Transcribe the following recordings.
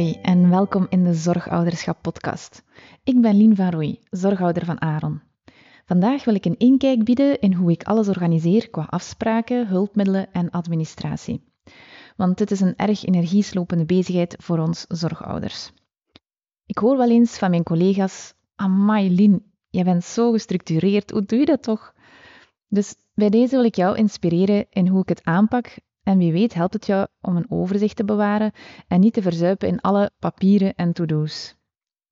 Hoi en welkom in de Zorgouderschap podcast. Ik ben Lien van Roei, zorgouder van Aaron. Vandaag wil ik een inkijk bieden in hoe ik alles organiseer qua afspraken, hulpmiddelen en administratie. Want dit is een erg energieslopende bezigheid voor ons zorgouders. Ik hoor wel eens van mijn collega's: Amai, Lien, jij bent zo gestructureerd, hoe doe je dat toch? Dus bij deze wil ik jou inspireren in hoe ik het aanpak en wie weet helpt het jou om een overzicht te bewaren en niet te verzuipen in alle papieren en to-do's.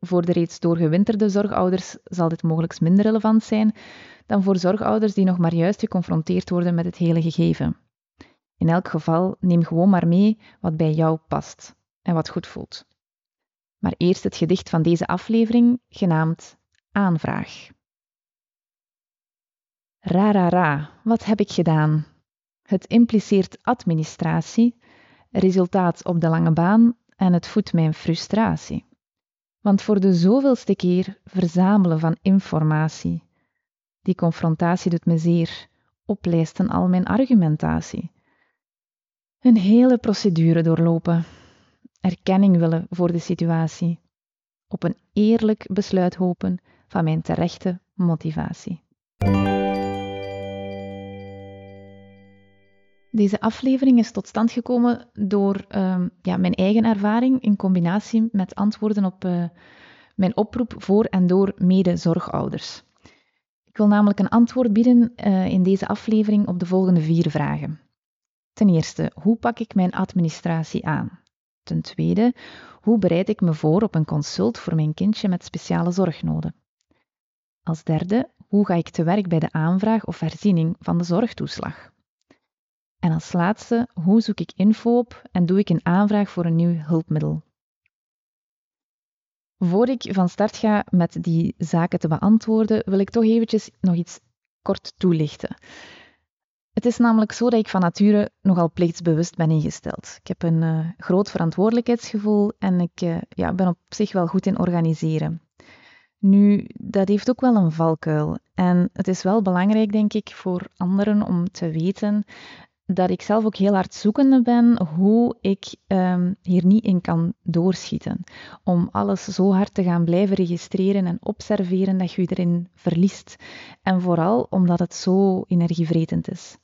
Voor de reeds doorgewinterde zorgouders zal dit mogelijk minder relevant zijn dan voor zorgouders die nog maar juist geconfronteerd worden met het hele gegeven. In elk geval neem gewoon maar mee wat bij jou past en wat goed voelt. Maar eerst het gedicht van deze aflevering, genaamd Aanvraag. Ra ra ra, wat heb ik gedaan? Het impliceert administratie, resultaat op de lange baan en het voedt mijn frustratie. Want voor de zoveelste keer verzamelen van informatie. Die confrontatie doet me zeer, oplijsten al mijn argumentatie. Een hele procedure doorlopen, erkenning willen voor de situatie, op een eerlijk besluit hopen van mijn terechte motivatie. Deze aflevering is tot stand gekomen door um, ja, mijn eigen ervaring in combinatie met antwoorden op uh, mijn oproep voor en door medezorgouders. Ik wil namelijk een antwoord bieden uh, in deze aflevering op de volgende vier vragen. Ten eerste, hoe pak ik mijn administratie aan? Ten tweede, hoe bereid ik me voor op een consult voor mijn kindje met speciale zorgnoden? Als derde, hoe ga ik te werk bij de aanvraag of herziening van de zorgtoeslag? En als laatste, hoe zoek ik info op en doe ik een aanvraag voor een nieuw hulpmiddel? Voor ik van start ga met die zaken te beantwoorden, wil ik toch eventjes nog iets kort toelichten. Het is namelijk zo dat ik van nature nogal plichtsbewust ben ingesteld. Ik heb een uh, groot verantwoordelijkheidsgevoel en ik uh, ja, ben op zich wel goed in organiseren. Nu, dat heeft ook wel een valkuil. En het is wel belangrijk, denk ik, voor anderen om te weten dat ik zelf ook heel hard zoekende ben hoe ik um, hier niet in kan doorschieten. Om alles zo hard te gaan blijven registreren en observeren dat je je erin verliest. En vooral omdat het zo energievretend is.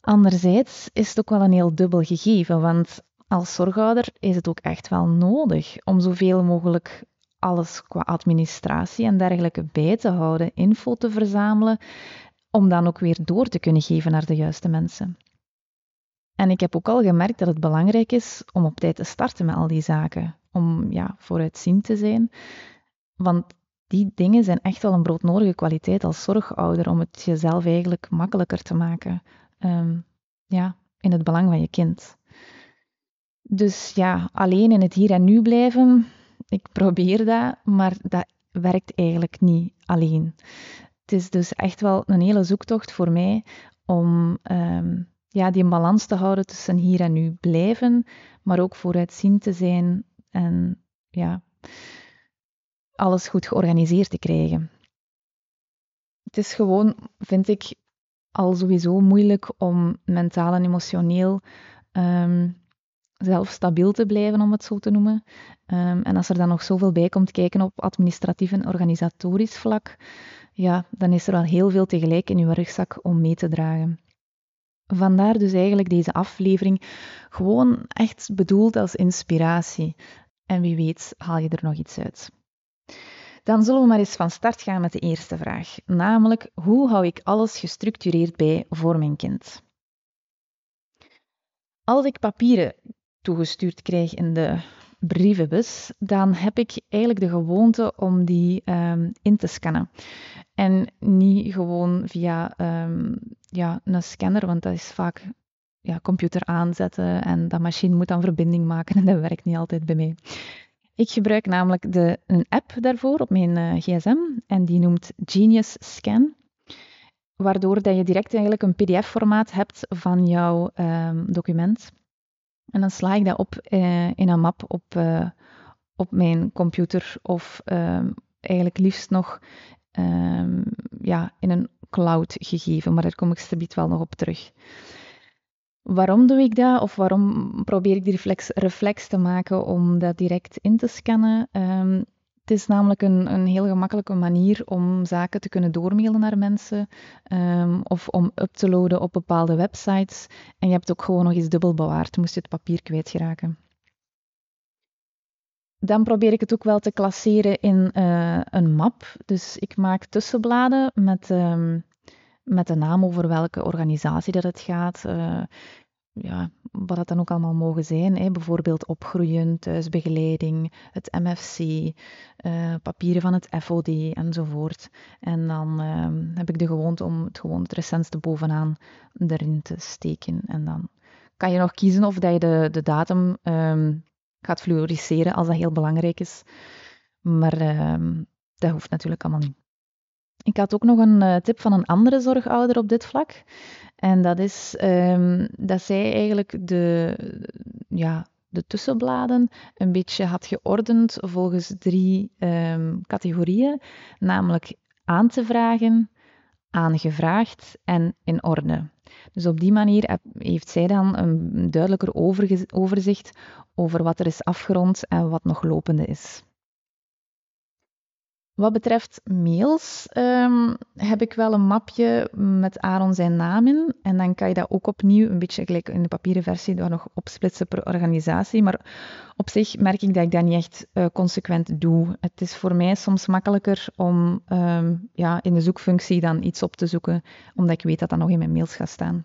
Anderzijds is het ook wel een heel dubbel gegeven, want als zorghouder is het ook echt wel nodig om zoveel mogelijk alles qua administratie en dergelijke bij te houden, info te verzamelen om dan ook weer door te kunnen geven naar de juiste mensen. En ik heb ook al gemerkt dat het belangrijk is om op tijd te starten met al die zaken, om ja, vooruitziend te zijn. Want die dingen zijn echt wel een broodnodige kwaliteit als zorgouder om het jezelf eigenlijk makkelijker te maken. Um, ja, in het belang van je kind. Dus ja, alleen in het hier en nu blijven, ik probeer dat, maar dat werkt eigenlijk niet alleen het is dus echt wel een hele zoektocht voor mij om um, ja, die balans te houden tussen hier en nu blijven, maar ook vooruitzien te zijn en ja, alles goed georganiseerd te krijgen. Het is gewoon, vind ik, al sowieso moeilijk om mentaal en emotioneel um, zelf stabiel te blijven, om het zo te noemen. Um, en als er dan nog zoveel bij komt kijken op administratief en organisatorisch vlak, ja, dan is er al heel veel tegelijk in uw rugzak om mee te dragen. Vandaar dus eigenlijk deze aflevering gewoon echt bedoeld als inspiratie. En wie weet haal je er nog iets uit. Dan zullen we maar eens van start gaan met de eerste vraag, namelijk hoe hou ik alles gestructureerd bij voor mijn kind? Als ik papieren toegestuurd krijg in de brievenbus, dan heb ik eigenlijk de gewoonte om die um, in te scannen. En niet gewoon via um, ja, een scanner, want dat is vaak ja, computer aanzetten en dat machine moet dan verbinding maken en dat werkt niet altijd bij mij. Ik gebruik namelijk de, een app daarvoor op mijn uh, gsm en die noemt Genius Scan. Waardoor dat je direct eigenlijk een pdf-formaat hebt van jouw um, document. En dan sla ik dat op uh, in een map op, uh, op mijn computer of um, eigenlijk liefst nog um, ja, in een cloud gegeven, maar daar kom ik stabiet wel nog op terug. Waarom doe ik dat? Of waarom probeer ik die reflex, reflex te maken om dat direct in te scannen? Um, het is namelijk een, een heel gemakkelijke manier om zaken te kunnen doormailen naar mensen um, of om up te loaden op bepaalde websites. En je hebt ook gewoon nog eens dubbel bewaard, moest je het papier kwijtgeraken. Dan probeer ik het ook wel te klasseren in uh, een map. Dus ik maak tussenbladen met um, met de naam over welke organisatie dat het gaat. Uh, ja, wat dat dan ook allemaal mogen zijn. Hè. Bijvoorbeeld opgroeien, thuisbegeleiding, het MFC, eh, papieren van het FOD enzovoort. En dan uh, heb ik de gewoonte om het gewoon het recentste bovenaan erin te steken. En dan kan je nog kiezen of dat je de, de datum um, gaat fluoriseren als dat heel belangrijk is. Maar um, dat hoeft natuurlijk allemaal niet. Ik had ook nog een uh, tip van een andere zorgouder op dit vlak. En dat is um, dat zij eigenlijk de, ja, de tussenbladen een beetje had geordend volgens drie um, categorieën, namelijk aan te vragen, aangevraagd en in orde. Dus op die manier heeft zij dan een duidelijker overzicht over wat er is afgerond en wat nog lopende is. Wat betreft mails um, heb ik wel een mapje met Aaron zijn naam in. En dan kan je dat ook opnieuw, een beetje gelijk in de papieren versie, daar nog opsplitsen per organisatie. Maar op zich merk ik dat ik dat niet echt uh, consequent doe. Het is voor mij soms makkelijker om um, ja, in de zoekfunctie dan iets op te zoeken, omdat ik weet dat dat nog in mijn mails gaat staan.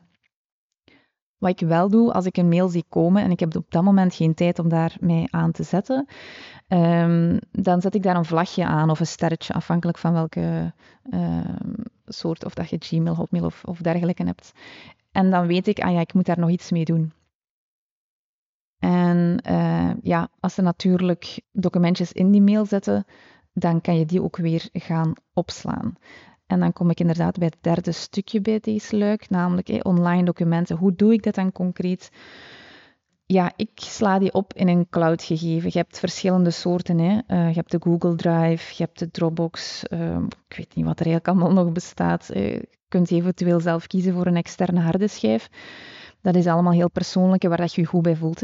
Wat ik wel doe als ik een mail zie komen en ik heb op dat moment geen tijd om daar mij aan te zetten, um, dan zet ik daar een vlagje aan of een sterretje, afhankelijk van welke um, soort, of dat je Gmail, Hotmail of, of dergelijke hebt. En dan weet ik, ah ja, ik moet daar nog iets mee doen. En uh, ja, als ze natuurlijk documentjes in die mail zetten, dan kan je die ook weer gaan opslaan. En dan kom ik inderdaad bij het derde stukje bij deze luik, namelijk online documenten. Hoe doe ik dat dan concreet? Ja, ik sla die op in een cloud-gegeven. Je hebt verschillende soorten. Hè. Uh, je hebt de Google Drive, je hebt de Dropbox. Uh, ik weet niet wat er eigenlijk allemaal nog bestaat. Uh, je kunt eventueel zelf kiezen voor een externe harde schijf. Dat is allemaal heel persoonlijk en waar dat je je goed bij voelt.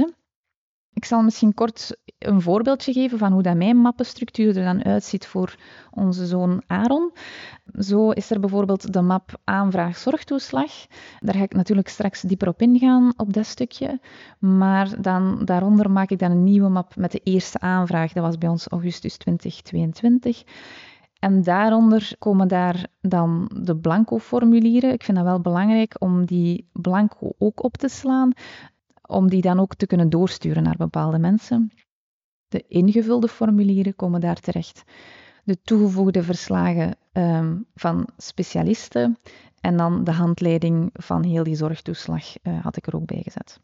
Ik zal misschien kort een voorbeeldje geven van hoe dat mijn mappenstructuur er dan uitziet voor onze zoon Aaron. Zo is er bijvoorbeeld de map aanvraag zorgtoeslag. Daar ga ik natuurlijk straks dieper op ingaan op dat stukje. Maar dan, daaronder maak ik dan een nieuwe map met de eerste aanvraag. Dat was bij ons augustus 2022. En daaronder komen daar dan de blanco-formulieren. Ik vind dat wel belangrijk om die blanco ook op te slaan, om die dan ook te kunnen doorsturen naar bepaalde mensen. De ingevulde formulieren komen daar terecht. De toegevoegde verslagen um, van specialisten en dan de handleiding van heel die zorgtoeslag uh, had ik er ook bij gezet.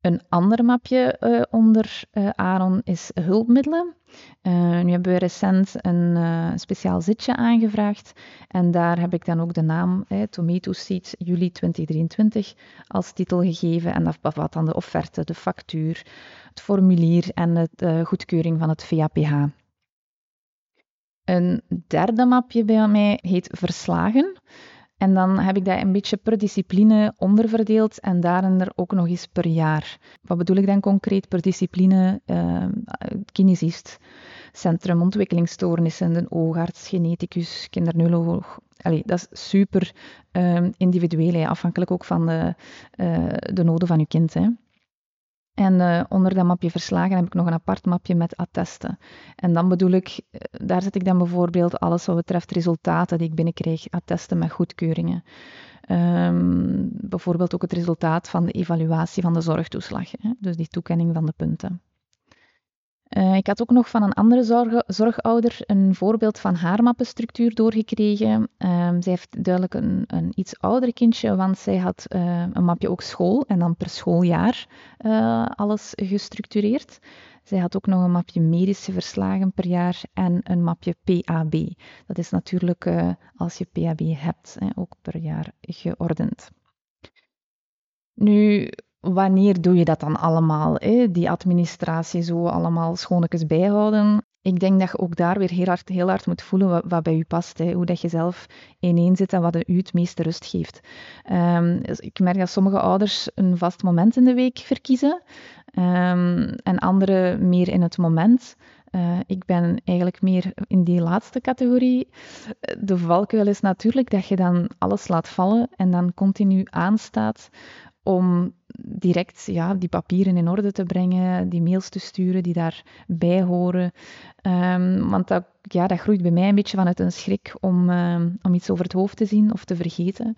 Een ander mapje uh, onder uh, Aaron is hulpmiddelen. Uh, nu hebben we recent een speciaal zitje aangevraagd en daar heb ik dan ook de naam eh, Tomato Seeds juli 2023 als titel gegeven en dat bevat dan de offerte, de factuur, het formulier en de goedkeuring van het VAPH. Een derde mapje bij mij heet verslagen. En dan heb ik dat een beetje per discipline onderverdeeld en daarin ook nog eens per jaar. Wat bedoel ik dan concreet per discipline? Uh, kinesist, centrum ontwikkelingsstoornissen, een oogarts, geneticus, kinderneuroloog. Allee, dat is super uh, individueel, afhankelijk ook van de, uh, de noden van je kind. Hè. En uh, onder dat mapje verslagen heb ik nog een apart mapje met attesten. En dan bedoel ik, eh, daar zet ik dan bijvoorbeeld alles wat betreft resultaten die ik binnenkrijg, attesten met goedkeuringen. Um, bijvoorbeeld ook het resultaat van de evaluatie van de zorgtoeslag, hè? dus die toekenning van de punten. Uh, ik had ook nog van een andere zorg, zorgouder een voorbeeld van haar mappenstructuur doorgekregen. Uh, zij heeft duidelijk een, een, iets ouder kindje, want zij had uh, een mapje ook school en dan per schooljaar uh, alles gestructureerd. Zij had ook nog een mapje medische verslagen per jaar en een mapje PAB. Dat is natuurlijk als je PAB hebt, ook per jaar geordend. Nu, wanneer doe je dat dan allemaal? Hè? Die administratie zo allemaal schoonetjes bijhouden. ik denk dat je ook daar weer heel hard, heel hard moet voelen wat, bij je past. Hè. Hoe dat je zelf ineen zit en wat u het meeste rust geeft. Um, ik merk dat sommige ouders een vast moment in de week verkiezen. Um, en anderen meer in het moment. Uh, ik ben eigenlijk meer in die laatste categorie. De valkuil is natuurlijk dat je dan alles laat vallen en dan continu aanstaat om direct ja, die papieren in orde te brengen, die mails te sturen die daarbij horen. Um, want dat, ja, dat groeit bij mij een beetje vanuit een schrik om, um, om iets over het hoofd te zien of te vergeten.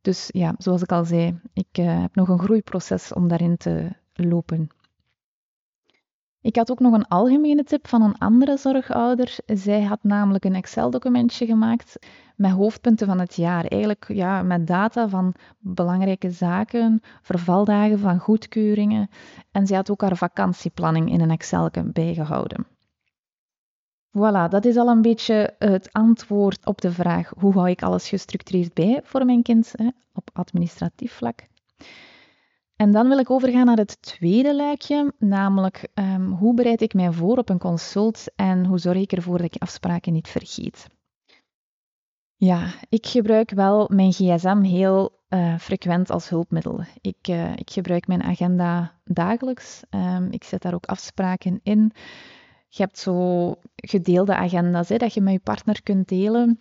Dus ja, zoals ik al zei, ik uh, heb nog een groeiproces om daarin te lopen. Ik had ook nog een algemene tip van een andere zorgouder. Zij had namelijk een Excel-documentje gemaakt met hoofdpunten van het jaar. Eigenlijk ja, met data van belangrijke zaken, vervaldagen van goedkeuringen. En zij had ook haar vakantieplanning in een Excel bijgehouden. Voilà, dat is al een beetje het antwoord op de vraag hoe hou ik alles gestructureerd bij voor mijn kind hè, op administratief vlak. En dan wil ik overgaan naar het tweede luikje, namelijk um, hoe bereid ik mij voor op een consult en hoe zorg ik ervoor dat ik afspraken niet vergeet. Ja, ik gebruik wel mijn gsm heel uh, frequent als hulpmiddel. Ik, uh, ik, gebruik mijn agenda dagelijks. Um, ik zet daar ook afspraken in. Je hebt zo gedeelde agenda's, hè, dat je met je partner kunt delen.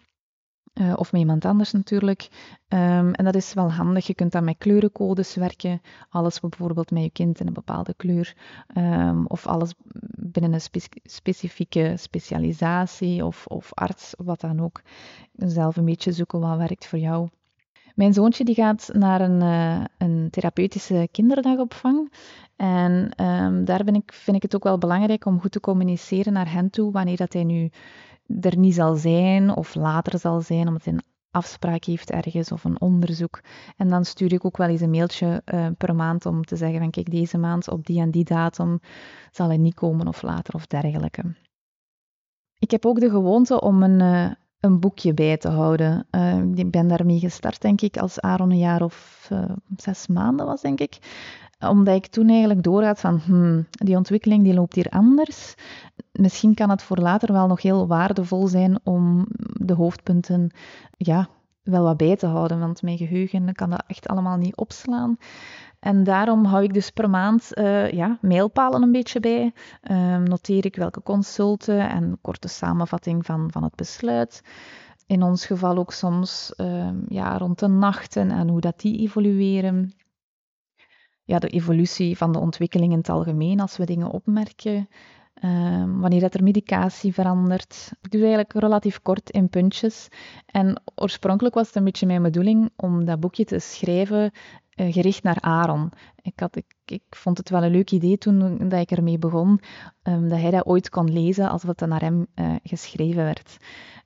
Uh, of met iemand anders natuurlijk. Um, en dat is wel handig. Je kunt dan met kleurencodes werken. Alles bijvoorbeeld met je kind in een bepaalde kleur. Um, of alles binnen een spe specifieke specialisatie of, of arts, wat dan ook. Zelf een beetje zoeken wat werkt voor jou. Mijn zoontje die gaat naar een, uh, een therapeutische kinderdagopvang. En um, daar ben ik, vind ik het ook wel belangrijk om goed te communiceren naar hen toe wanneer dat hij nu er niet zal zijn of later zal zijn, omdat hij een afspraak heeft ergens of een onderzoek. En dan stuur ik ook wel eens een mailtje uh, per maand om te zeggen van kijk, deze maand op die en die datum zal hij niet komen of later of dergelijke. Ik heb ook de gewoonte om een, uh, een boekje bij te houden. Uh, ik ben daarmee gestart, denk ik, als Aaron een jaar of zes maanden was, denk ik omdat ik toen eigenlijk doorgaat van, hmm, die ontwikkeling die loopt hier anders. Misschien kan het voor later wel nog heel waardevol zijn om de hoofdpunten ja, wel wat bij te houden, want mijn geheugen kan dat echt allemaal niet opslaan. En daarom hou ik dus per maand uh, ja, mailpalen een beetje bij. Uh, noteer ik welke consulten en korte samenvatting van, van het besluit. In ons geval ook soms uh, ja, rond de nachten en hoe dat die evolueren ja, de evolutie van de ontwikkeling in het algemeen, als we dingen opmerken, um, wanneer dat er medicatie verandert. Ik doe eigenlijk relatief kort in puntjes. En oorspronkelijk was het een beetje mijn bedoeling om dat boekje te schrijven gericht naar Aaron. Ik, had, ik, ik, vond het wel een leuk idee toen dat ik ermee begon, um, dat hij dat ooit kon lezen als het naar hem uh, geschreven werd.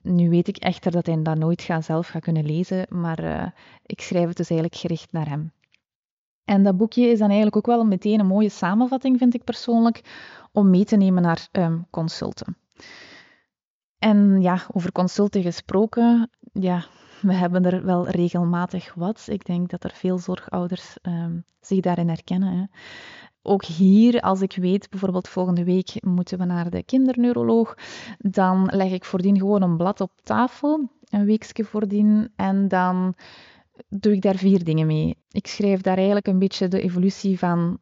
Nu weet ik echter dat hij dat nooit gaat, zelf gaat kunnen lezen, maar uh, ik schrijf het dus eigenlijk gericht naar hem. En dat boekje is dan eigenlijk ook wel meteen een mooie samenvatting, vind ik persoonlijk, om mee te nemen naar um, consulten. En ja, over consulten gesproken, ja, we hebben er wel regelmatig wat. Ik denk dat er veel zorgouders um, zich daarin herkennen. Hè. Ook hier, als ik weet, bijvoorbeeld volgende week moeten we naar de kinderneuroloog, dan leg ik voordien gewoon een blad op tafel, een weekje voordien, en dan doe ik daar vier dingen mee. Ik schrijf daar eigenlijk een beetje de evolutie van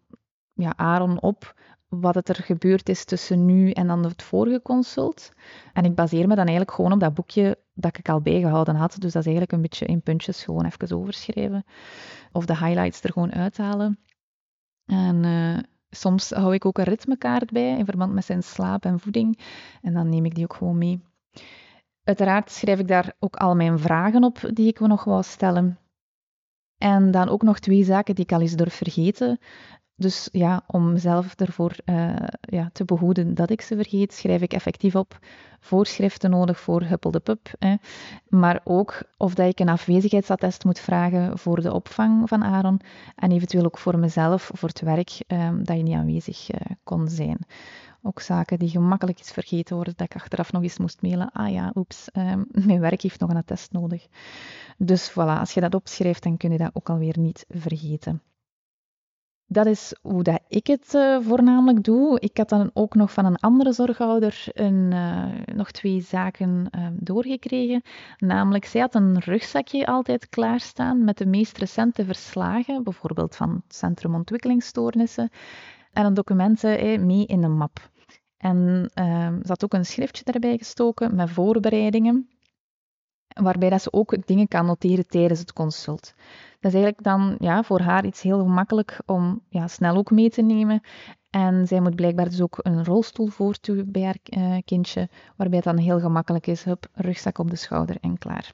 ja, Aaron op, wat het er gebeurd is tussen nu en dan het vorige consult. En ik baseer me dan eigenlijk gewoon op dat boekje dat ik al bijgehouden had. Dus dat is eigenlijk een beetje in puntjes gewoon even overschrijven. Of de highlights er gewoon uithalen. En uh, soms hou ik ook een ritmekaart bij in verband met zijn slaap en voeding. En dan neem ik die ook gewoon mee. Uiteraard schrijf ik daar ook al mijn vragen op die ik nog wou stellen. En dan ook nog twee zaken die ik al eens durf vergeten. Dus ja, om mezelf ervoor uh, ja, te behoeden dat ik ze vergeet, schrijf ik effectief op voorschriften nodig voor Huppel de Pup. Hè. Maar ook of dat ik een afwezigheidsattest moet vragen voor de opvang van Aaron. En eventueel ook voor mezelf, voor het werk, um, dat je niet aanwezig uh, kon zijn. Ook zaken die gemakkelijk is vergeten worden, dat ik achteraf nog eens moest mailen. Ah ja, oeps, um, mijn werk heeft nog een attest nodig. Dus voilà, als je dat opschrijft, dan kun je dat ook alweer niet vergeten. Dat is hoe dat ik het uh, voornamelijk doe. Ik had dan ook nog van een andere zorghouder een, uh, nog twee zaken uh, doorgekregen. Namelijk, zij had een rugzakje altijd klaarstaan met de meest recente verslagen, bijvoorbeeld van het Centrum Ontwikkelingsstoornissen, en een documenten mee in een map. En ehm, ze had ook een schriftje daarbij gestoken met voorbereidingen, waarbij dat ze ook dingen kan noteren tijdens het consult. Dat is eigenlijk dan ja, voor haar iets heel gemakkelijk om ja, snel ook mee te nemen. En zij moet blijkbaar dus ook een rolstoel voortdoen bij haar uh, kindje, waarbij het dan heel gemakkelijk is, rugzak op de schouder en klaar.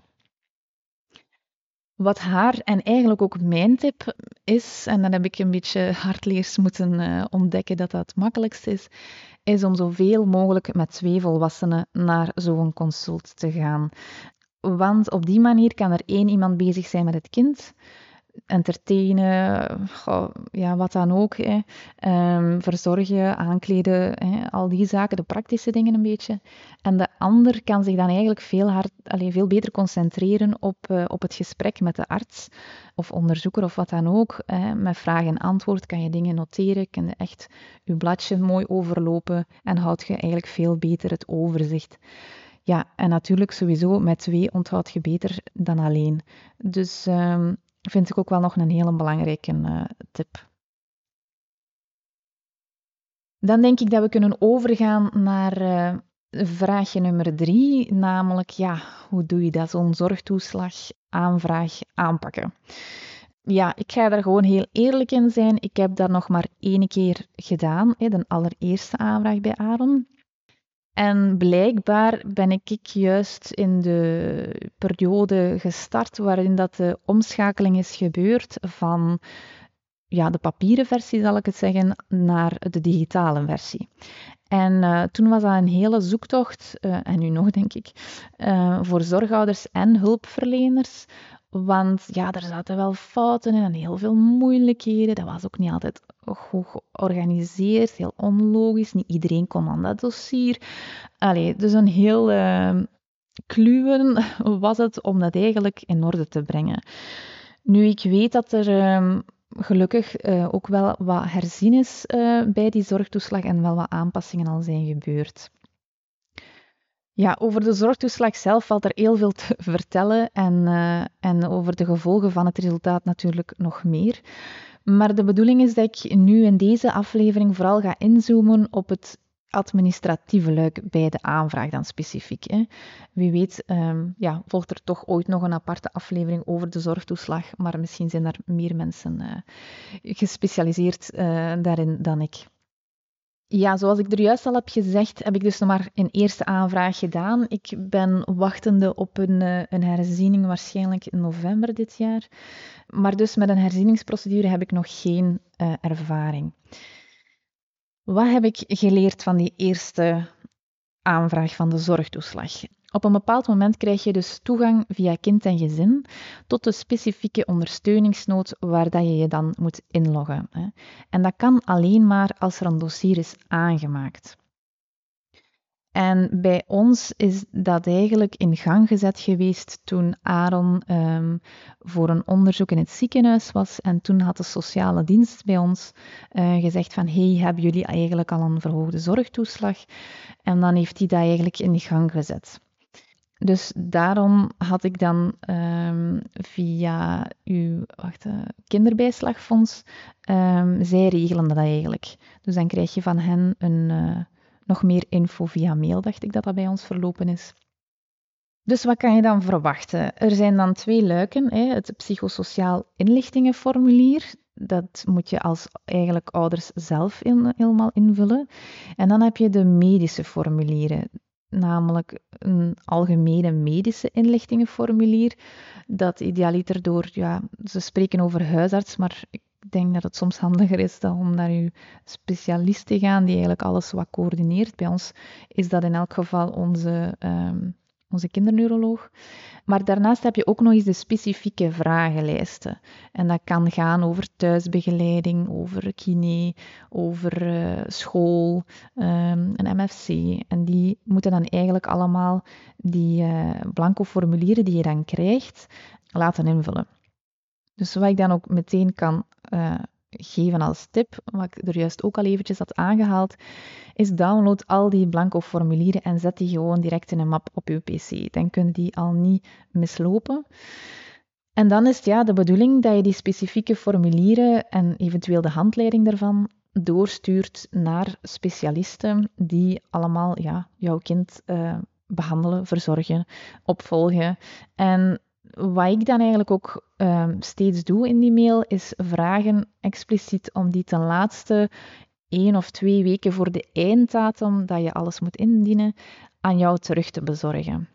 Wat haar en eigenlijk ook mijn tip is, en dan heb ik een beetje hardleers moeten uh, ontdekken dat dat het makkelijkst is, is om zoveel mogelijk met twee volwassenen naar zo'n consult te gaan. Want op die manier kan er één iemand bezig zijn met het kind, entertainen, ja, wat dan ook. Hè. Um, verzorgen, aankleden, hè, al die zaken, de praktische dingen een beetje. En de ander kan zich dan eigenlijk veel, veel beter concentreren op, uh, op het gesprek met de arts of onderzoeker of wat dan ook. Hè. Met vraag en antwoord kan je dingen noteren, kan je echt je bladje mooi overlopen en houd je eigenlijk veel beter het overzicht. Ja, en natuurlijk sowieso met twee onthoud je beter dan alleen. Dus um, vind ik ook wel nog een hele belangrijke uh, tip. Dan denk ik dat we kunnen overgaan naar uh, vraagje nummer drie, namelijk ja, hoe doe je dat, zo'n zorgtoeslag aanvraag aanpakken? Ja, ik ga daar gewoon heel eerlijk in zijn. Ik heb dat nog maar één keer gedaan, de allereerste aanvraag bij Aaron. En blijkbaar ben ik juist in de periode gestart waarin dat de omschakeling is gebeurd van ja, de papieren versie, zal ik het zeggen, naar de digitale versie. En uh, toen was dat een hele zoektocht, uh, en nu nog denk ik, uh, voor zorgouders en hulpverleners. Want ja, er zaten wel fouten in en heel veel moeilijkheden. Dat was ook niet altijd goed georganiseerd, heel onlogisch. Niet iedereen kon aan dat dossier. Allee, dus een heel uh, kluwen was het om dat eigenlijk in orde te brengen. Nu, ik weet dat er uh, gelukkig uh, ook wel wat herzien is uh, bij die zorgtoeslag en wel wat aanpassingen al zijn gebeurd. Ja, over de zorgtoeslag zelf valt er heel veel te vertellen en, uh, en over de gevolgen van het resultaat natuurlijk nog meer. Maar de bedoeling is dat ik nu in deze aflevering vooral ga inzoomen op het administratieve luik bij de aanvraag dan specifiek. Hè. Wie weet um, ja, volgt er toch ooit nog een aparte aflevering over de zorgtoeslag, maar misschien zijn er meer mensen uh, gespecialiseerd uh, daarin dan ik. Ja, zoals ik er juist al heb gezegd, heb ik dus nog maar een eerste aanvraag gedaan. Ik ben wachtende op een, eh, een herziening, waarschijnlijk in november dit jaar. Maar dus met een herzieningsprocedure heb ik nog geen uh, ervaring. Wat heb ik geleerd van die eerste aanvraag van de zorgtoeslag? Op een bepaald moment krijg je dus toegang via kind en gezin tot de specifieke ondersteuningsnood waar je je dan moet inloggen. En dat kan alleen maar als er een dossier is aangemaakt. En bij ons is dat eigenlijk in gang gezet geweest toen Aaron um, voor een onderzoek in het ziekenhuis was. En toen had de sociale dienst bij ons uh, gezegd van, hey, hebben jullie eigenlijk al een verhoogde zorgtoeslag? En dan heeft hij dat eigenlijk in gang gezet. Dus daarom had ik dan um, via uw wacht, uh, kinderbijslagfonds, um, zij regelen dat eigenlijk. Dus dan krijg je van hen een, uh, nog meer info via mail, dacht ik dat dat bij ons verlopen is. Dus wat kan je dan verwachten? Er zijn dan twee luiken. Hè. Het psychosociaal inlichtingenformulier, dat moet je als eigenlijk ouders zelf helemaal invullen. En dan heb je de medische formulieren namelijk een algemene medische inlichtingenformulier. Dat idealiter door, ja, ze spreken over huisarts, maar ik denk dat het soms handiger is dan om naar uw specialist te gaan, die eigenlijk alles wat coördineert. Bij ons is dat in elk geval onze um, onze kinderneuroloog. Maar daarnaast heb je ook nog eens de specifieke vragenlijsten. En dat kan gaan over thuisbegeleiding, over kine, over uh, school, um, een MFC. En die moeten dan eigenlijk allemaal die uh, blanco formulieren die je dan krijgt, laten invullen. Dus wat ik dan ook meteen kan uh, geven als tip, wat ik er juist ook al eventjes had aangehaald, is download al die blanco formulieren en zet die gewoon direct in een map op je pc. Dan kunnen die al niet mislopen. En dan is het ja de bedoeling dat je die specifieke formulieren en eventueel de handleiding daarvan doorstuurt naar specialisten die allemaal ja, jouw kind uh, behandelen, verzorgen, opvolgen. En wat ik dan eigenlijk ook um, steeds doe in die mail, is vragen expliciet om die ten laatste één of twee weken voor de einddatum dat je alles moet indienen, aan jou terug te bezorgen.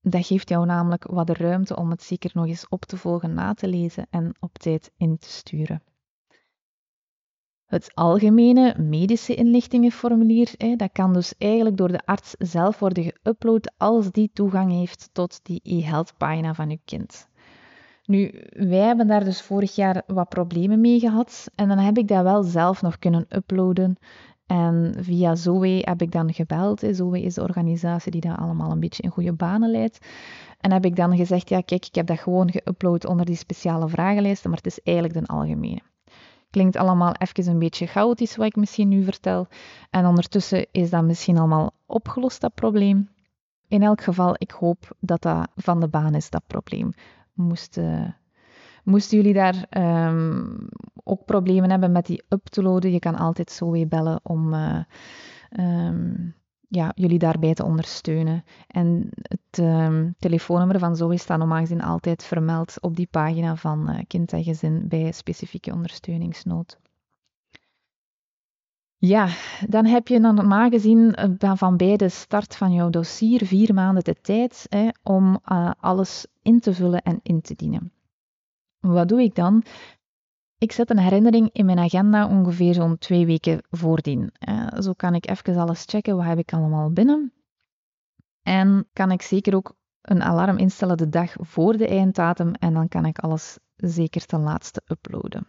Dat geeft jou namelijk wat de ruimte om het zeker nog eens op te volgen, na te lezen en op tijd in te sturen. Het algemene medische inlichtingenformulier, dat kan dus eigenlijk door de arts zelf worden geüpload als die toegang heeft tot die e-health pagina van uw kind. Nu, wij hebben daar dus vorig jaar wat problemen mee gehad en dan heb ik dat wel zelf nog kunnen uploaden. En via Zoe heb ik dan gebeld. Zoe is de organisatie die dat allemaal een beetje in goede banen leidt. En heb ik dan gezegd, ja kijk, ik heb dat gewoon geüpload onder die speciale vragenlijsten, maar het is eigenlijk de algemene. Klinkt allemaal even een beetje chaotisch wat ik misschien nu vertel. En ondertussen is dat misschien allemaal opgelost, dat probleem. In elk geval, ik hoop dat dat van de baan is, dat probleem. Moesten, moesten jullie daar um, ook problemen hebben met die up te loaden, je kan altijd zo weer bellen om uh, um, ja, jullie daarbij te ondersteunen. En het um, telefoonnummer van Zoe staat normaal gezien altijd vermeld op die pagina van uh, Kind en Gezin bij specifieke ondersteuningsnood. Ja, dan heb je normaal gezien uh, van bij de start van jouw dossier vier maanden de tijd hè, om uh, alles in te vullen en in te dienen. Wat doe ik dan? Ik zet een herinnering in mijn agenda ongeveer zo'n twee weken voordien. Zo kan ik even alles checken, wat heb ik allemaal binnen. En kan ik zeker ook een alarm instellen de dag voor de einddatum en dan kan ik alles zeker ten laatste uploaden.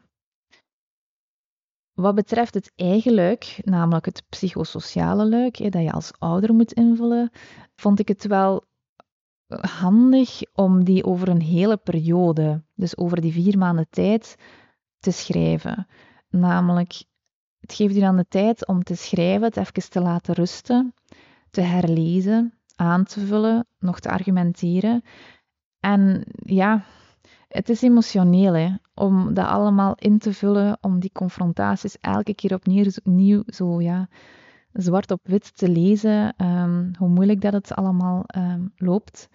Wat betreft het eigen luik, namelijk het psychosociale luik, dat je als ouder moet invullen, vond ik het wel handig om die over een hele periode, dus over die vier maanden tijd, te schrijven. Namelijk, het geeft u dan de tijd om te schrijven, het even te laten rusten, te herlezen, aan te vullen, nog te argumenteren. En ja, het is emotioneel hè, om dat allemaal in te vullen, om die confrontaties elke keer opnieuw zo ja, zwart op wit te lezen, um, hoe moeilijk dat het allemaal um, loopt,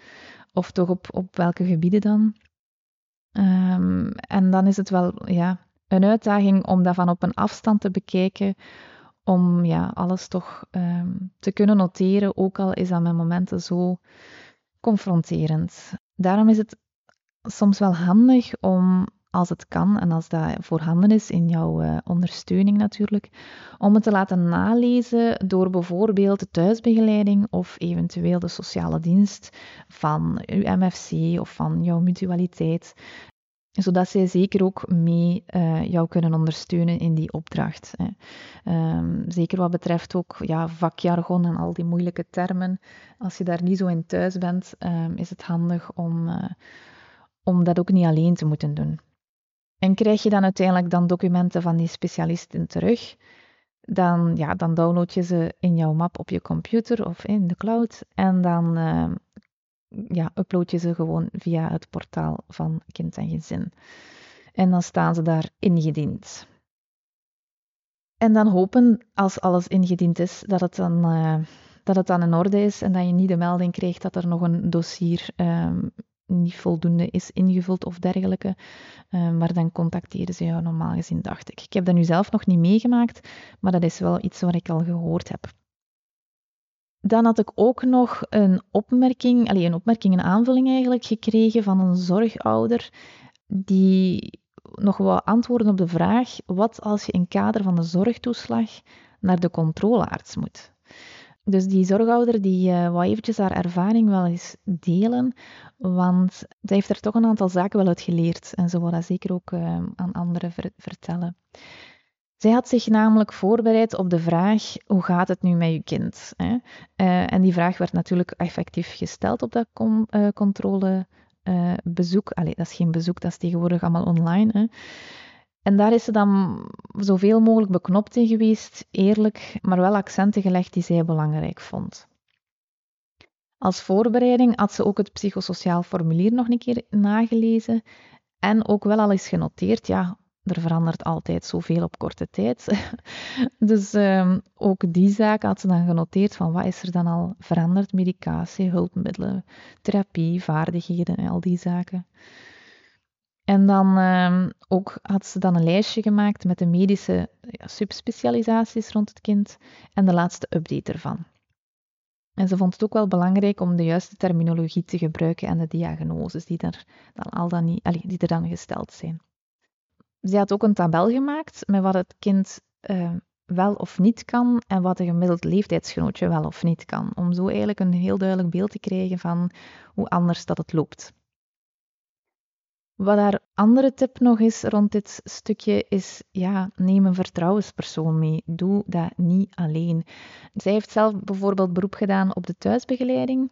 of toch op, op welke gebieden dan. Um, en dan is het wel ja, een uitdaging om dat van op een afstand te bekijken, om ja, alles toch um, te kunnen noteren, ook al is dat met momenten zo confronterend. Daarom is het soms wel handig om, als het kan en als dat voorhanden is in jouw uh, ondersteuning natuurlijk, om het te laten nalezen door bijvoorbeeld de thuisbegeleiding of eventueel de sociale dienst van uw MFC of van jouw mutualiteit zodat zij zeker ook mee uh, jou kunnen ondersteunen in die opdracht. Um, zeker wat betreft ook ja, vakjargon en al die moeilijke termen. Als je daar niet zo in thuis bent, um, is het handig om, uh, om dat ook niet alleen te moeten doen. En krijg je dan uiteindelijk dan documenten van die specialisten terug, dan, ja, dan download je ze in jouw map op je computer of in de cloud. En dan uh, ja, upload je ze gewoon via het portaal van Kind en Gezin. En dan staan ze daar ingediend. En dan hopen, als alles ingediend is, dat het dan, uh, dat het dan in orde is en dat je niet de melding krijgt dat er nog een dossier um, niet voldoende is ingevuld of dergelijke. Uh, maar dan contacteren ze jou normaal gezien, dacht ik. Ik heb dat nu zelf nog niet meegemaakt, maar dat is wel iets wat ik al gehoord heb. Dan had ik ook nog een opmerking, allez, een opmerking, een aanvulling eigenlijk gekregen van een zorgouder die nog wat antwoorden op de vraag: wat als je in kader van de zorgtoeslag naar de controlearts moet? Dus die zorgouder die uh, wou eventjes haar ervaring wel eens delen, want zij heeft er toch een aantal zaken wel uit geleerd en ze wil dat zeker ook uh, aan anderen vertellen. Zij had zich namelijk voorbereid op de vraag: hoe gaat het nu met je kind? Hè? Uh, en die vraag werd natuurlijk effectief gesteld op dat uh, controlebezoek. Allee, dat is geen bezoek, dat is tegenwoordig allemaal online. Hè? En daar is ze dan zoveel mogelijk beknopt in geweest, eerlijk, maar wel accenten gelegd die zij belangrijk vond. Als voorbereiding had ze ook het psychosociaal formulier nog een keer nagelezen en ook wel al eens genoteerd, ja, er verandert altijd zoveel op korte tijd. dus um, ook die zaak had ze dan genoteerd van wat is er dan al veranderd? Medicatie, hulpmiddelen, therapie, vaardigheden en al die zaken. En dan um, ook had ze dan een lijstje gemaakt met de medische ja, subspecialisaties rond het kind en de laatste update ervan. En ze vond het ook wel belangrijk om de juiste terminologie te gebruiken en de diagnoses die er dan, al dan, niet, allee, die er dan gesteld zijn. Ze had ook een tabel gemaakt met wat het kind uh, wel of niet kan en wat een gemiddeld leeftijdsgenootje wel of niet kan. Om zo eigenlijk een heel duidelijk beeld te krijgen van hoe anders dat het loopt. Wat haar andere tip nog is rond dit stukje is, ja, neem een vertrouwenspersoon mee. Doe dat niet alleen. Zij heeft zelf bijvoorbeeld beroep gedaan op de thuisbegeleiding.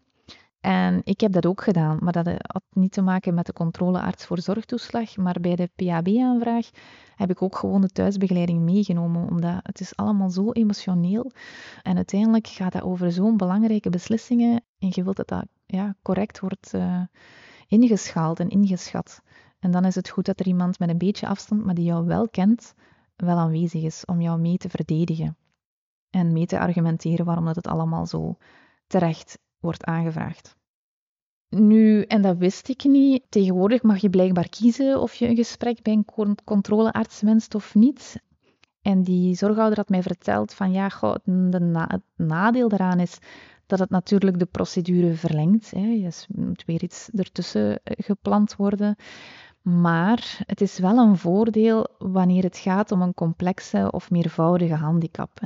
En ik heb dat ook gedaan, maar dat had niet te maken met de controlearts voor zorgtoeslag. Maar bij de PHB-aanvraag heb ik ook gewoon de thuisbegeleiding meegenomen, omdat het is allemaal zo emotioneel. En uiteindelijk gaat dat over zo'n belangrijke beslissingen en je wilt dat dat ja, correct wordt uh, ingeschaald en ingeschat. En dan is het goed dat er iemand met een beetje afstand, maar die jou wel kent, wel aanwezig is om jou mee te verdedigen. En mee te argumenteren waarom dat het allemaal zo terecht wordt aangevraagd. Nu, en dat wist ik niet, tegenwoordig mag je blijkbaar kiezen of je een gesprek bij een controlearts wenst of niet. En die zorghouder had mij verteld van ja, het nadeel daaraan is dat het natuurlijk de procedure verlengt. Hè. Je moet weer iets ertussen eh, gepland worden. Maar het is wel een voordeel wanneer het gaat om een complexe of meervoudige handicap.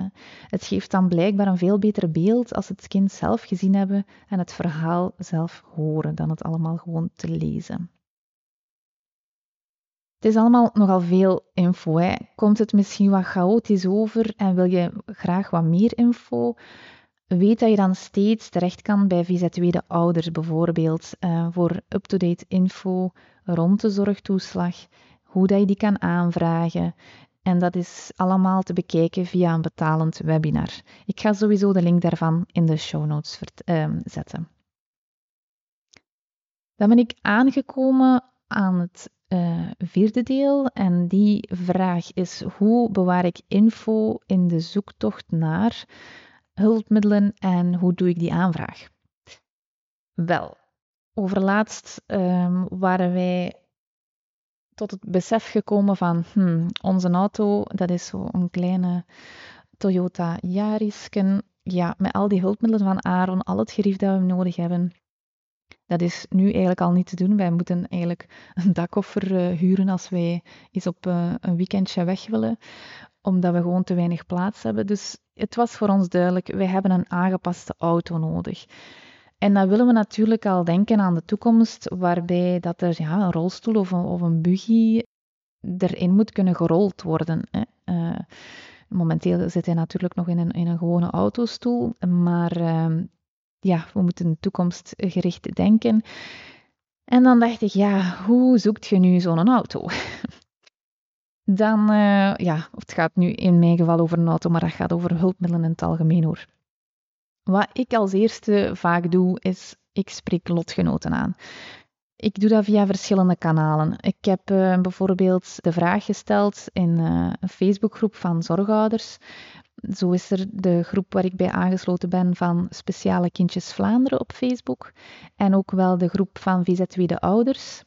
Het geeft dan blijkbaar een veel beter beeld als het kind zelf gezien hebben en het verhaal zelf horen, dan het allemaal gewoon te lezen. Het is allemaal nogal veel info. Hè. Komt het misschien wat chaotisch over en wil je graag wat meer info? Weet dat je dan steeds terecht kan bij VZW de ouders bijvoorbeeld uh, voor up-to-date info rond de zorgtoeslag, hoe dat je die kan aanvragen. En dat is allemaal te bekijken via een betalend webinar. Ik ga sowieso de link daarvan in de show notes uh, zetten. Dan ben ik aangekomen aan het uh, vierde deel en die vraag is hoe bewaar ik info in de zoektocht naar hulpmiddelen en hoe doe ik die aanvraag? Wel, overlaatst um, waren wij tot het besef gekomen van hmm, onze auto, dat is zo'n kleine Toyota Yarisken. Ja, met al die hulpmiddelen van Aaron, al het gerief dat we nodig hebben, dat is nu eigenlijk al niet te doen. Wij moeten eigenlijk een dakkoffer uh, huren als wij eens op uh, een weekendje weg willen, omdat we gewoon te weinig plaats hebben. Dus het was voor ons duidelijk, wij hebben een aangepaste auto nodig. En dan willen we natuurlijk al denken aan de toekomst, waarbij dat er ja, een rolstoel of een, of een buggy erin moet kunnen gerold worden. Hè. Uh, momenteel zit hij natuurlijk nog in een, in een gewone autostoel, maar uh, ja, we moeten toekomstgericht denken. En dan dacht ik, ja, hoe zoekt je nu zo'n auto? Dan, uh, ja, het gaat nu in mijn geval over een auto, maar dat gaat over hulpmiddelen in het algemeen hoor. Wat ik als eerste vaak doe, is ik spreek lotgenoten aan. Ik doe dat via verschillende kanalen. Ik heb uh, bijvoorbeeld de vraag gesteld in uh, een Facebookgroep van zorgouders. Zo is er de groep waar ik bij aangesloten ben van Speciale Kindjes Vlaanderen op Facebook. En ook wel de groep van VZW de Ouders.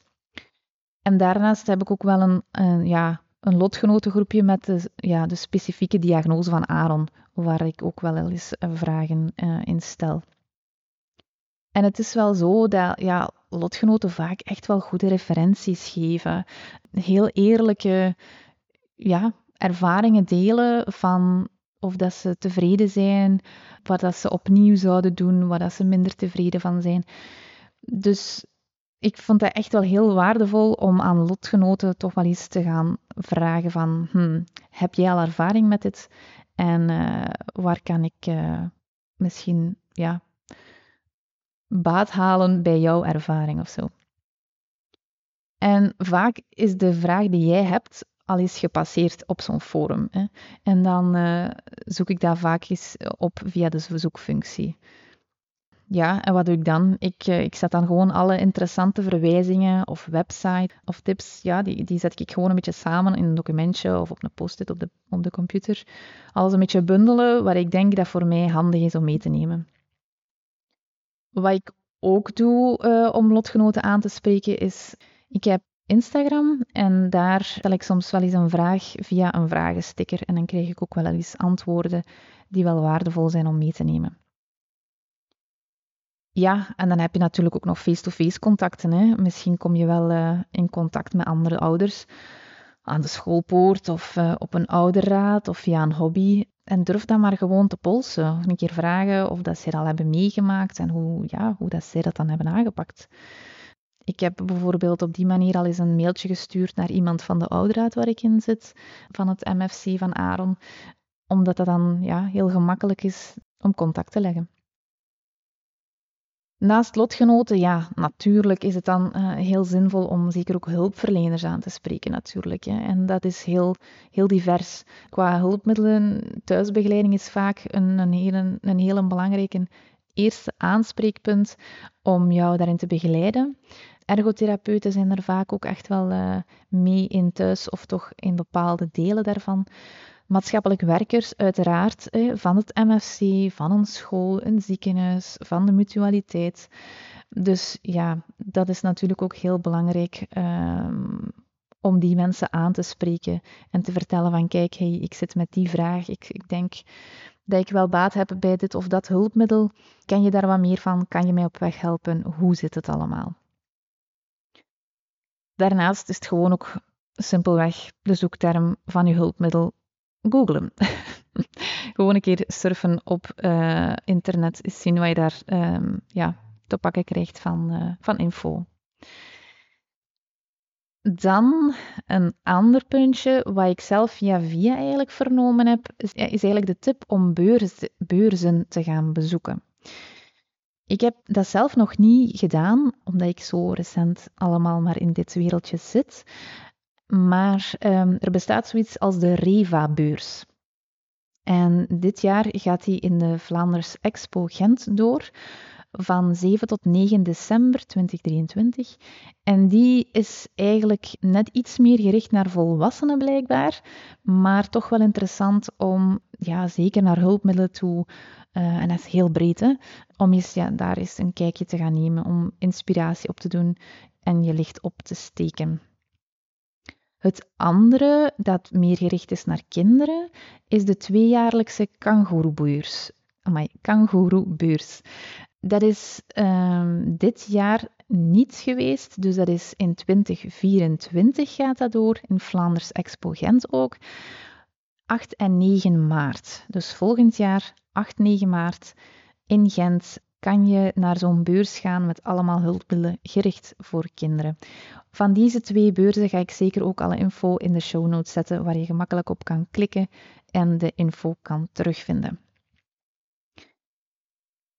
En daarnaast heb ik ook wel een, een ja, een lotgenotengroepje met de, ja, de specifieke diagnose van Aaron, waar ik ook wel eens eh, vragen uh, in stel. En het is wel zo dat ja, lotgenoten vaak echt wel goede referenties geven. Heel eerlijke ja, ervaringen delen van of dat ze tevreden zijn, wat dat ze opnieuw zouden doen, wat dat ze minder tevreden van zijn. Dus ik vond het echt wel heel waardevol om aan lotgenoten toch wel eens te gaan vragen van, hmm, heb jij al ervaring met dit? En uh, waar kan ik uh, misschien ja, baat halen bij jouw ervaring of zo? En vaak is de vraag die jij hebt al is gepasseerd op zo'n forum. Hè. En dan uh, zoek ik daar vaak eens op via de zoekfunctie. Ja, en wat doe ik dan? Ik, uh, ik zet dan gewoon alle interessante verwijzingen of website of tips, ja, die, die zet ik gewoon een beetje samen in een documentje of op een post-it op de, op de computer. Alles een beetje bundelen waar ik denk dat voor mij handig is om mee te nemen. Wat ik ook doe uh, om lotgenoten aan te spreken is, ik heb Instagram en daar stel ik soms wel eens een vraag via een vragensticker en dan krijg ik ook wel eens antwoorden die wel waardevol zijn om mee te nemen. Ja, en dan heb je natuurlijk ook nog face-to-face contacten. Hè. Misschien kom je wel uh, in contact met andere ouders aan de schoolpoort of uh, op een ouderraad of via een hobby. En durf dan maar gewoon te polsen. Of een keer vragen of dat zij dat al hebben meegemaakt en hoe, ja, hoe dat zij dat dan hebben aangepakt. Ik heb bijvoorbeeld op die manier al eens een mailtje gestuurd naar iemand van de ouderraad waar ik in zit, van het MFC van Aaron, omdat dat dan ja, heel gemakkelijk is om contact te leggen. Naast lotgenoten, ja, natuurlijk is het dan uh, heel zinvol om zeker ook hulpverleners aan te spreken, natuurlijk. Hè. En dat is heel, heel divers. Qua hulpmiddelen, thuisbegeleiding is vaak een, een, hele, een hele belangrijke eerste aanspreekpunt om jou daarin te begeleiden. Ergotherapeuten zijn er vaak ook echt wel uh, mee in thuis of toch in bepaalde delen daarvan maatschappelijk werkers, uiteraard, van het MFC, van een school, een ziekenhuis, van de mutualiteit. Dus ja, dat is natuurlijk ook heel belangrijk um, om die mensen aan te spreken en te vertellen van kijk, hey, ik zit met die vraag, ik, ik denk dat ik wel baat heb bij dit of dat hulpmiddel. Ken je daar wat meer van? Kan je mij op weg helpen? Hoe zit het allemaal? Daarnaast is het gewoon ook simpelweg de zoekterm van je hulpmiddel googlen. Gewoon een keer surfen op uh, internet, zien wat je daar um, ja, te pakken krijgt van, uh, van info. Dan een ander puntje, wat ik zelf via via eigenlijk vernomen heb, is, eigenlijk de tip om beurzen te gaan bezoeken. Ik heb dat zelf nog niet gedaan, omdat ik zo recent allemaal maar in dit wereldje zit. Maar um, er bestaat zoiets als de REVA-beurs. En dit jaar gaat die in de Vlaanders Expo Gent door van 7 tot 9 december 2023. En die is eigenlijk net iets meer gericht naar volwassenen blijkbaar, maar toch wel interessant om, ja, zeker naar hulpmiddelen toe, uh, en dat is heel breed, hè, om eens ja, daar eens een kijkje te gaan nemen, om inspiratie op te doen en je licht op te steken. Het andere, dat meer gericht is naar kinderen, is de tweejaarlijkse kangoeroebeurs. Amai, kangoeroebeurs. Dat is um, dit jaar niet geweest, dus dat is in 2024 gaat dat door, in Vlaanders Expo Gent ook. 8 en 9 maart, dus volgend jaar 8, 9 maart in Gent kan je naar zo'n beurs gaan met allemaal hulpmiddelen gericht voor kinderen. Van deze twee beurzen ga ik zeker ook alle info in de show notes zetten, waar je gemakkelijk op kan klikken en de info kan terugvinden.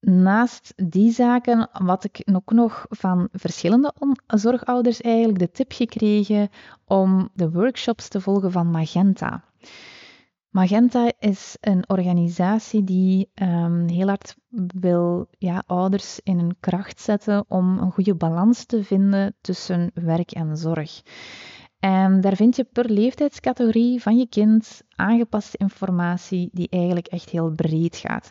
Naast die zaken had ik ook nog van verschillende zorgouders eigenlijk de tip gekregen om de workshops te volgen van Magenta. Magenta is een organisatie die um, heel hard wil ja, ouders in een kracht zetten om een goede balans te vinden tussen werk en zorg. En daar vind je per leeftijdscategorie van je kind aangepaste informatie die eigenlijk echt heel breed gaat.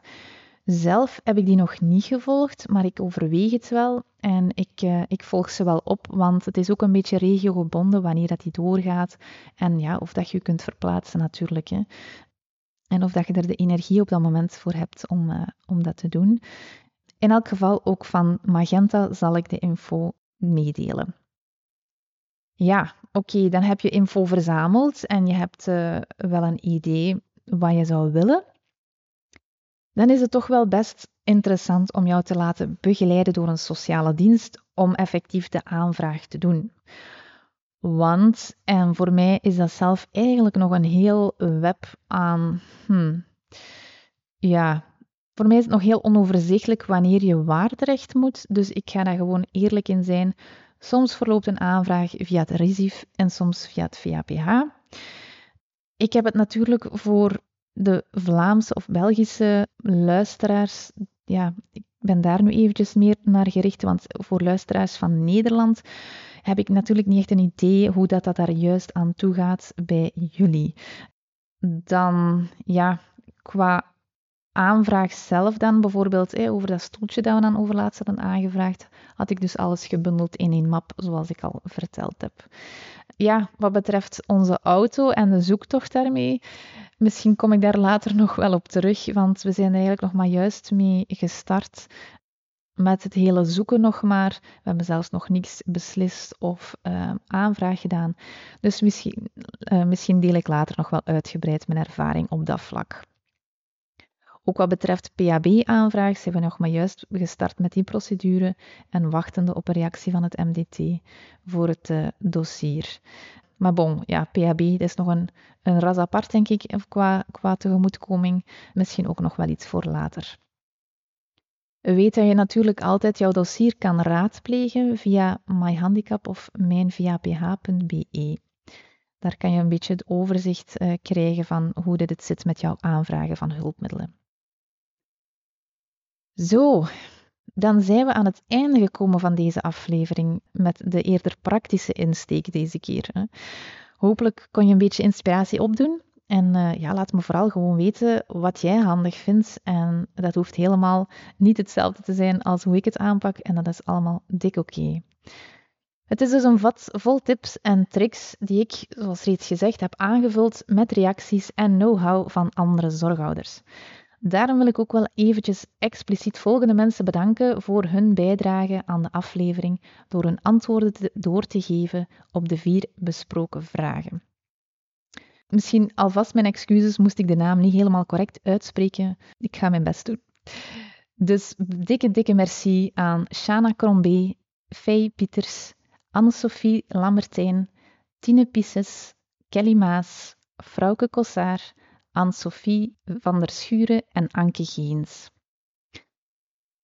Zelf heb ik die nog niet gevolgd, maar ik overweeg het wel en ik, uh, ik volg ze wel op, want het is ook een beetje regiogebonden wanneer dat die doorgaat en ja, of dat je kunt verplaatsen natuurlijk. Hè. En of dat je er de energie op dat moment voor hebt om, uh, om dat te doen. In elk geval ook van Magenta zal ik de info meedelen. Ja, oké, dan heb je info verzameld en je hebt uh, wel een idee wat je zou willen dan is het toch wel best interessant om jou te laten begeleiden door een sociale dienst om effectief de aanvraag te doen. Want, en voor mij is dat zelf eigenlijk nog een heel web aan. Hmm, ja, voor mij is het nog heel onoverzichtelijk wanneer je waar terecht moet. Dus ik ga daar gewoon eerlijk in zijn. Soms verloopt een aanvraag via het RISIF en soms via het VAPH. Ik heb het natuurlijk voor de Vlaamse of Belgische luisteraars, ja, ik ben daar nu eventjes meer naar gericht, want voor luisteraars van Nederland heb ik natuurlijk niet echt een idee hoe dat, dat daar juist aan toe gaat bij jullie. Dan, ja, qua aanvraag zelf dan, bijvoorbeeld over dat stoeltje dat we dan overlaatst hadden aangevraagd, had ik dus alles gebundeld in één map, zoals ik al verteld heb. Ja, wat betreft onze auto en de zoektocht daarmee, misschien kom ik daar later nog wel op terug, want we zijn eigenlijk nog maar juist mee gestart met het hele zoeken nog maar. We hebben zelfs nog niets beslist of uh, aanvraag gedaan. Dus misschien, uh, misschien deel ik later nog wel uitgebreid mijn ervaring op dat vlak. Ook wat betreft PHB-aanvraag zijn we nog maar juist gestart met die procedure en wachtende op een reactie van het MDT voor het uh, dossier. Maar bon, ja, PHB is nog een, een ras apart, denk ik, qua, qua tegemoetkoming. Misschien ook nog wel iets voor later. Weet dat je natuurlijk altijd jouw dossier kan raadplegen via myhandicap of mijnvaph.be. Daar kan je een beetje het overzicht uh, krijgen van hoe dit zit met jouw aanvragen van hulpmiddelen. Zo, dan zijn we aan het einde gekomen van deze aflevering met de eerder praktische insteek deze keer. Hopelijk kon je een beetje inspiratie opdoen. En uh, ja, laat me vooral gewoon weten wat jij handig vindt. En dat hoeft helemaal niet hetzelfde te zijn als hoe ik het aanpak. En dat is allemaal dik oké. Het is dus een vat vol tips en tricks die ik, zoals reeds gezegd, heb aangevuld met reacties en know-how van andere zorghouders. Daarom wil ik ook wel eventjes expliciet volgende mensen bedanken voor hun bijdrage aan de aflevering door hun antwoorden door te geven op de vier besproken vragen. Misschien alvast mijn excuses, moest ik de naam niet helemaal correct uitspreken. Ik ga mijn best doen. Dus dikke, dikke merci aan Shana Crombé, Faye Pieters, Anne-Sophie Lambertijn, Tine Pisses, Kelly Maas, Frauke Kossaar, Anne-Sophie van der Schuren en Anke Geens.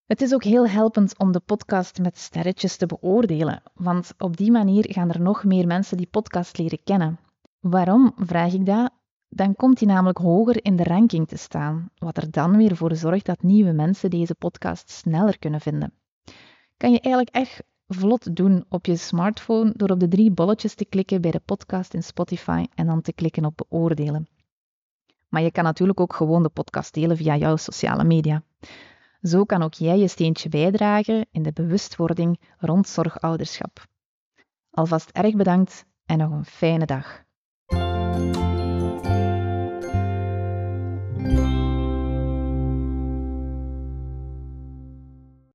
Het is ook heel helpend om de podcast met sterretjes te beoordelen, want op die manier gaan er nog meer mensen die podcast leren kennen. Waarom vraag ik dat? Dan komt hij namelijk hoger in de ranking te staan, wat er dan weer voor zorgt dat nieuwe mensen deze podcast sneller kunnen vinden. Kan je eigenlijk echt vlot doen op je smartphone door op de drie bolletjes te klikken bij de podcast in Spotify en dan te klikken op beoordelen. Maar je kan natuurlijk ook gewoon de podcast delen via jouw sociale media. Zo kan ook jij je steentje bijdragen in de bewustwording rond zorgouderschap. Alvast erg bedankt en nog een fijne dag.